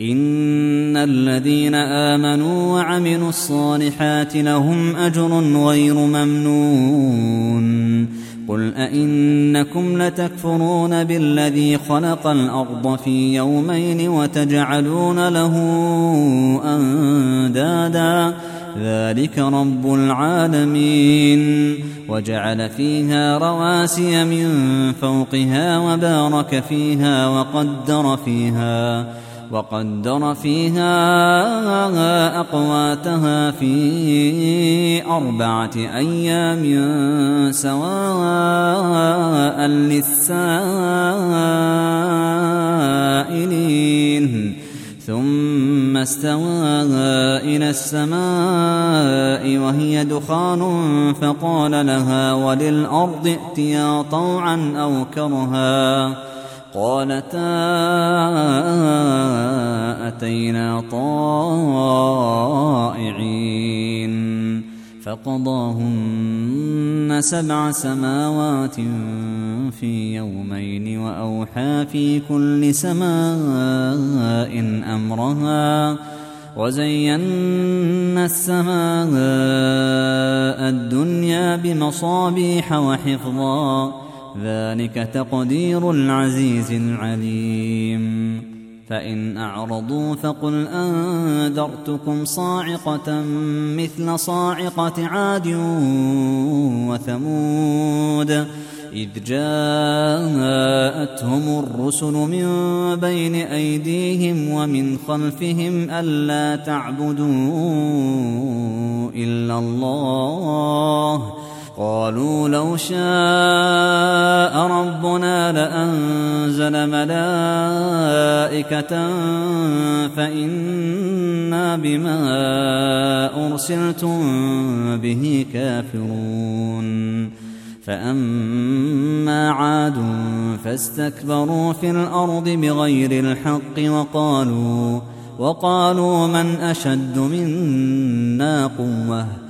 إن الذين آمنوا وعملوا الصالحات لهم أجر غير ممنون. قل أئنكم لتكفرون بالذي خلق الأرض في يومين وتجعلون له أندادا. ذلك رب العالمين. وجعل فيها رواسي من فوقها وبارك فيها وقدر فيها. وقدر فيها أقواتها في أربعة أيام سواء للسائلين. ثم استوى إلى السماء وهي دخان فقال لها وللأرض ائتيا طوعا أو كرها. قالتا أتينا طائعين. فقضاهن سبع سماوات في يومين وأوحى في كل سماء أمرها وزينا السماء الدنيا بمصابيح وحفظا ذلك تقدير العزيز العليم. فإن أعرضوا فقل أنذرتكم صاعقة مثل صاعقة عاد وثمود. إذ جاءتهم الرسل من بين أيديهم ومن خلفهم ألا تعبدوا إلا الله. قالوا لو شاء ربنا لأنزل ملائكة فإنا بما أرسلتم به كافرون. فأما عاد فاستكبروا في الأرض بغير الحق وقالوا وقالوا من أشد منا قوةً؟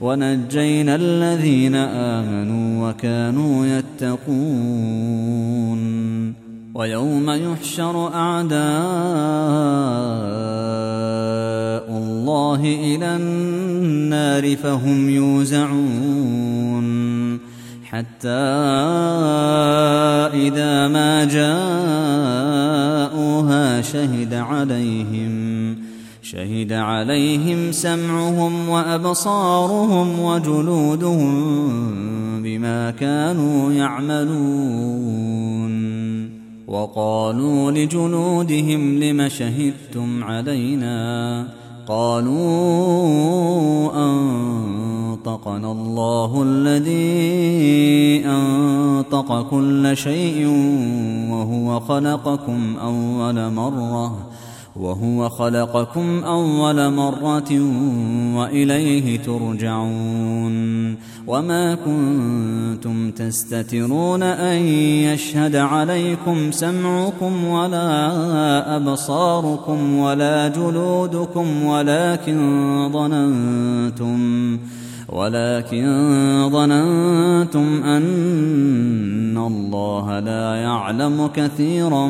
ونجينا الذين آمنوا وكانوا يتقون. ويوم يحشر أعداء الله إلى النار فهم يوزعون. حتى إذا ما جاءوها شهد عليهم شهد عليهم سمعهم وأبصارهم وجلودهم بما كانوا يعملون. وقالوا لجلودهم لم شهدتم علينا؟ قالوا أنطقنا الله الذي أنطق كل شيء وهو خلقكم أول مرة. وهو خلقكم أول مرة وإليه ترجعون وما كنتم تستترون أن يشهد عليكم سمعكم ولا أبصاركم ولا جلودكم ولكن ظننتم ولكن ظننتم أن الله لا يعلم كثيرا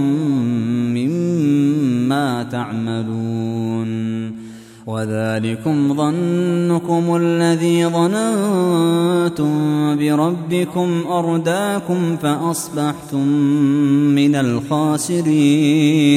مما تعملون. وذلكم ظنكم الذي ظننتم بربكم أرداكم فأصبحتم من الخاسرين.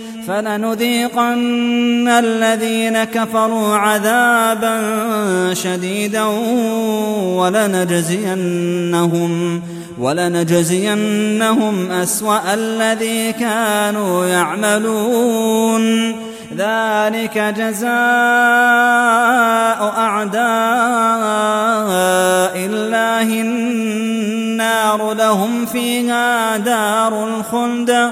فلنذيقن الذين كفروا عذابا شديدا ولنجزينهم ولنجزينهم أسوأ الذي كانوا يعملون ذلك جزاء أعداء الله النار لهم فيها دار الخلد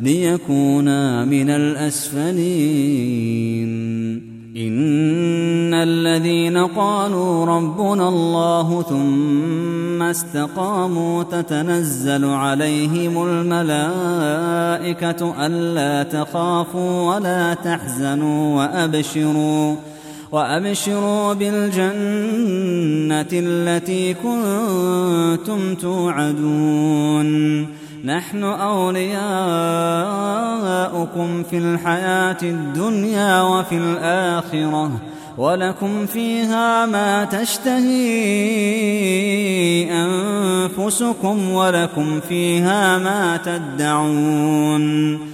ليكونا من الأسفلين. إن الذين قالوا ربنا الله ثم استقاموا تتنزل عليهم الملائكة ألا تخافوا ولا تحزنوا وأبشروا وأبشروا بالجنة التي كنتم توعدون. نحن أولياؤكم في الحياة الدنيا وفي الآخرة ولكم فيها ما تشتهي أنفسكم ولكم فيها ما تدعون.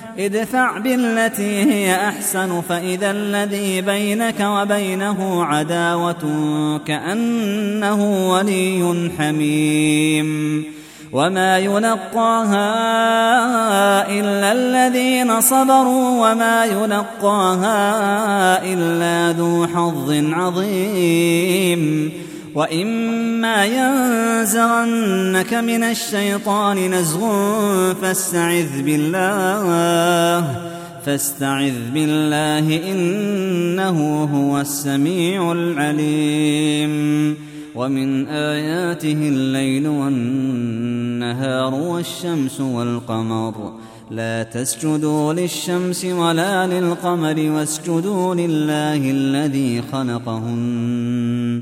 ادفع بالتي هي أحسن فإذا الذي بينك وبينه عداوة كأنه ولي حميم. وما يلقاها إلا الذين صبروا وما يلقاها إلا ذو حظ عظيم. واما ينزغنك من الشيطان نزغ فاستعذ بالله فاستعذ بالله انه هو السميع العليم ومن اياته الليل والنهار والشمس والقمر لا تسجدوا للشمس ولا للقمر واسجدوا لله الذي خلقهن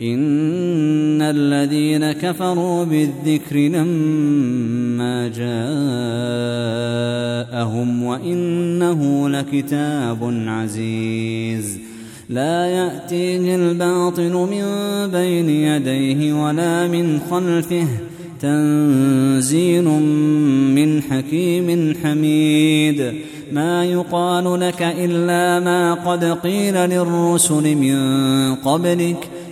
إن الذين كفروا بالذكر لما جاءهم وإنه لكتاب عزيز. لا يأتيه الباطل من بين يديه ولا من خلفه. تنزيل من حكيم حميد. ما يقال لك إلا ما قد قيل للرسل من قبلك.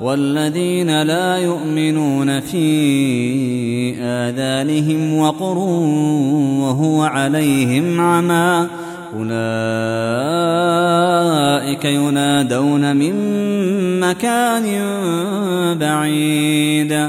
والذين لا يؤمنون في آذانهم وقر وهو عليهم عمى أولئك ينادون من مكان بعيد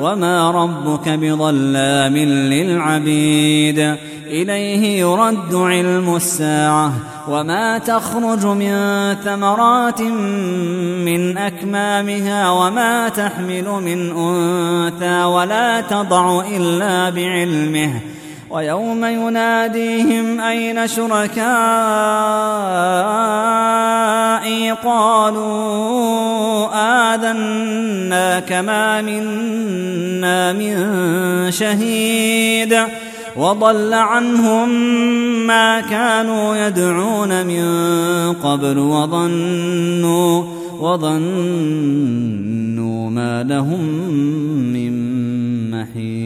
وما ربك بظلام للعبيد إليه يرد علم الساعة وما تخرج من ثمرات من أكمامها وما تحمل من أنثى ولا تضع إلا بعلمه ويوم يناديهم أين شركائي قالوا آذنا كما منا من شهيد وضل عنهم ما كانوا يدعون من قبل وظنوا وظنوا ما لهم من محيص